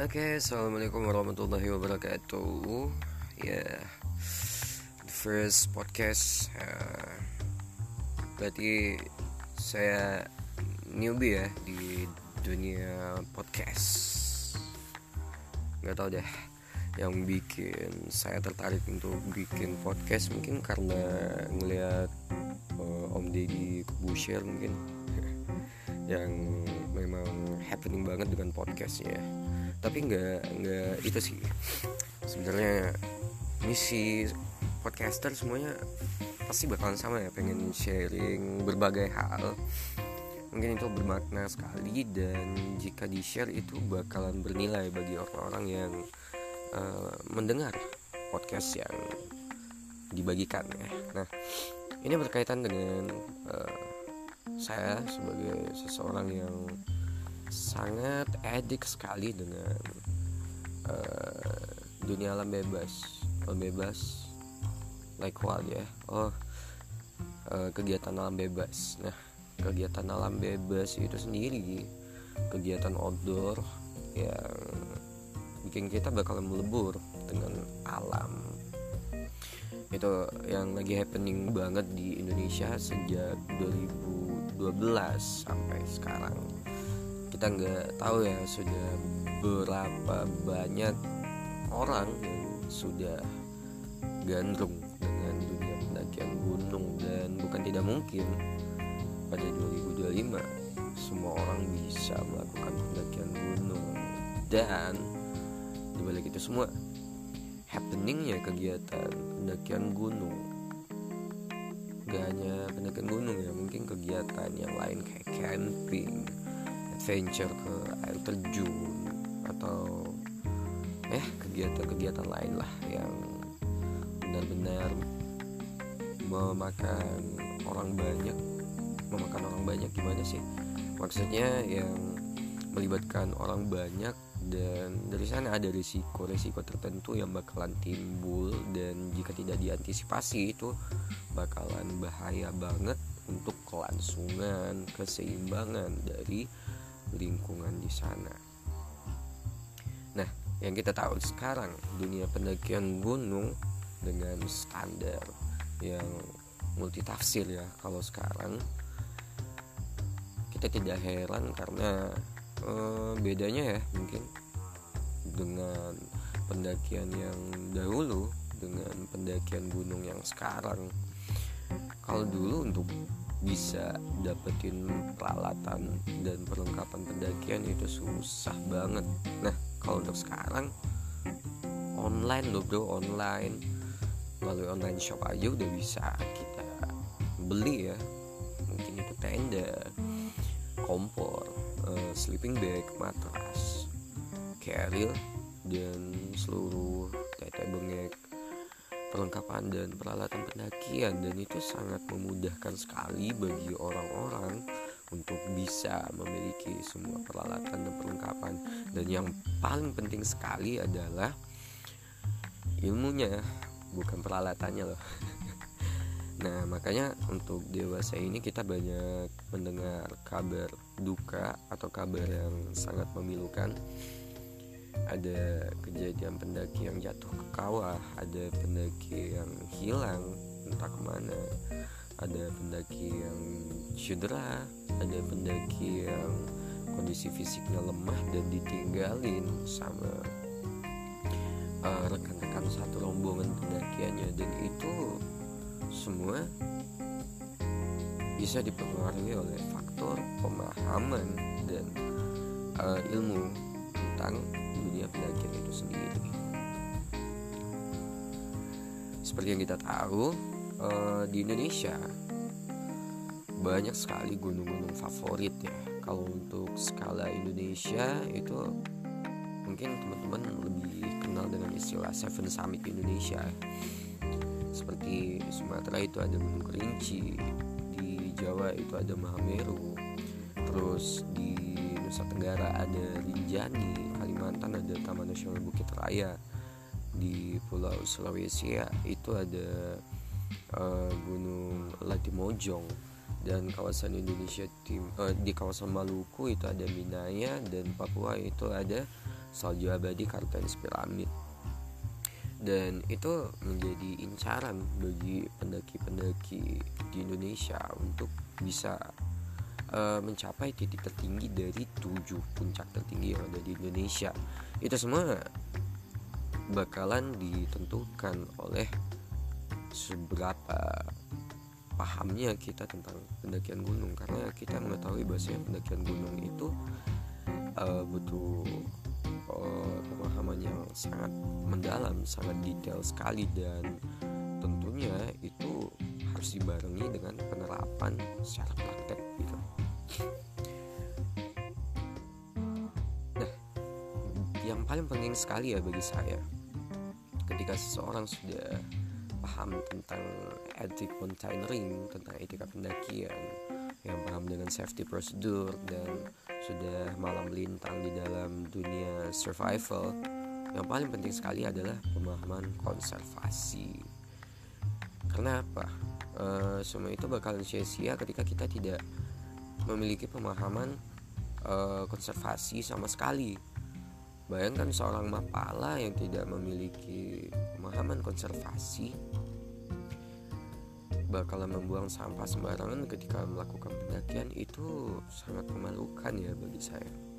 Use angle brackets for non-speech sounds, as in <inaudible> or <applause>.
Oke, assalamualaikum warahmatullahi wabarakatuh. Ya, yeah. the first podcast. Uh, berarti saya newbie ya di dunia podcast. Gak tau deh, yang bikin saya tertarik untuk bikin podcast mungkin karena ngelihat uh, Om Deddy Kubusher mungkin <laughs> yang memang happening banget dengan podcastnya tapi nggak nggak itu sih. Sebenarnya misi podcaster semuanya pasti bakalan sama ya pengen sharing berbagai hal. Mungkin itu bermakna sekali dan jika di share itu bakalan bernilai bagi orang-orang yang uh, mendengar podcast yang dibagikan ya. Nah ini berkaitan dengan uh, saya sebagai seseorang yang sangat edik sekali dengan uh, dunia alam bebas. Alam bebas like what ya? Oh uh, kegiatan alam bebas. Nah kegiatan alam bebas itu sendiri kegiatan outdoor yang bikin kita bakal melebur dengan alam. Itu yang lagi happening banget di Indonesia sejak 2012 sampai sekarang kita nggak tahu ya sudah berapa banyak orang yang sudah gandrung dengan dunia pendakian gunung. Dan bukan tidak mungkin pada 2025 semua orang bisa melakukan pendakian gunung. Dan dibalik itu semua happeningnya kegiatan pendakian gunung. Gak hanya pendakian gunung ya mungkin kegiatan yang lain kayak camping adventure ke air terjun atau eh kegiatan-kegiatan lain lah yang benar-benar memakan orang banyak. Memakan orang banyak gimana sih? Maksudnya yang melibatkan orang banyak dan dari sana ada risiko-risiko tertentu yang bakalan timbul dan jika tidak diantisipasi itu bakalan bahaya banget untuk kelangsungan keseimbangan dari lingkungan di sana. Nah, yang kita tahu sekarang dunia pendakian gunung dengan standar yang multitafsir ya kalau sekarang kita tidak heran karena eh, bedanya ya mungkin dengan pendakian yang dahulu dengan pendakian gunung yang sekarang kalau dulu untuk bisa dapetin peralatan dan perlengkapan pendakian itu susah banget. Nah kalau untuk sekarang online loh bro online. Melalui online shop aja udah bisa kita beli ya. Mungkin itu tenda kompor uh, sleeping bag matras carrier dan seluruh tete bengek perlengkapan dan peralatan pendakian dan itu sangat memudahkan sekali bagi orang-orang untuk bisa memiliki semua peralatan dan perlengkapan. Dan yang paling penting sekali adalah ilmunya bukan peralatannya loh. <laughs> Nah makanya untuk dewasa ini kita banyak mendengar kabar duka atau kabar yang sangat memilukan ada kejadian pendaki yang jatuh ke kawah ada pendaki yang hilang entah ke mana ada pendaki yang cedera ada pendaki yang kondisi fisiknya lemah dan ditinggalin sama uh, rekan-rekan satu rombongan pendakiannya. Dan itu semua bisa dipengaruhi oleh faktor pemahaman dan uh, ilmu tentang dunia pendakian itu sendiri. Seperti yang kita tahu, uh, di Indonesia banyak sekali gunung-gunung favorit ya. Kalau untuk skala Indonesia itu mungkin teman-teman lebih kenal dengan istilah Seven Summit Indonesia. Seperti Sumatera itu ada Gunung Kerinci, di Jawa itu ada Mahameru, terus di Nusa Tenggara ada Rinjani, Kalimantan ada Taman Nasional Bukit Raya, di Pulau Sulawesi ya. Itu ada uh, Gunung Latimojong dan kawasan Indonesia tim uh, di kawasan Maluku itu ada Minaya dan Papua itu ada salju abadi Kartens Piramid. Dan itu menjadi incaran bagi pendaki-pendaki di Indonesia untuk bisa uh, mencapai titik tertinggi dari tujuh puncak tertinggi yang ada di Indonesia. Itu semua bakalan ditentukan oleh seberapa pahamnya kita tentang pendakian gunung. Karena kita mengetahui bahwasanya pendakian gunung itu uh, butuh uh, pemahaman yang sangat mendalam, sangat detail sekali. Dan tentunya itu harus dibarengi dengan penerapan secara praktek gitu. Nah, yang paling penting sekali ya bagi saya ketika seseorang sudah paham tentang etik mountaineering, tentang etika pendakian, yang paham dengan safety prosedur dan sudah malam melintang di dalam dunia survival yang paling penting sekali adalah pemahaman konservasi. Karena apa e, semua itu bakalan sia-sia ketika kita tidak memiliki pemahaman e, konservasi sama sekali. Bayangkan seorang mapala yang tidak memiliki pemahaman konservasi bakalan membuang sampah sembarangan ketika melakukan pendakian itu sangat memalukan ya bagi saya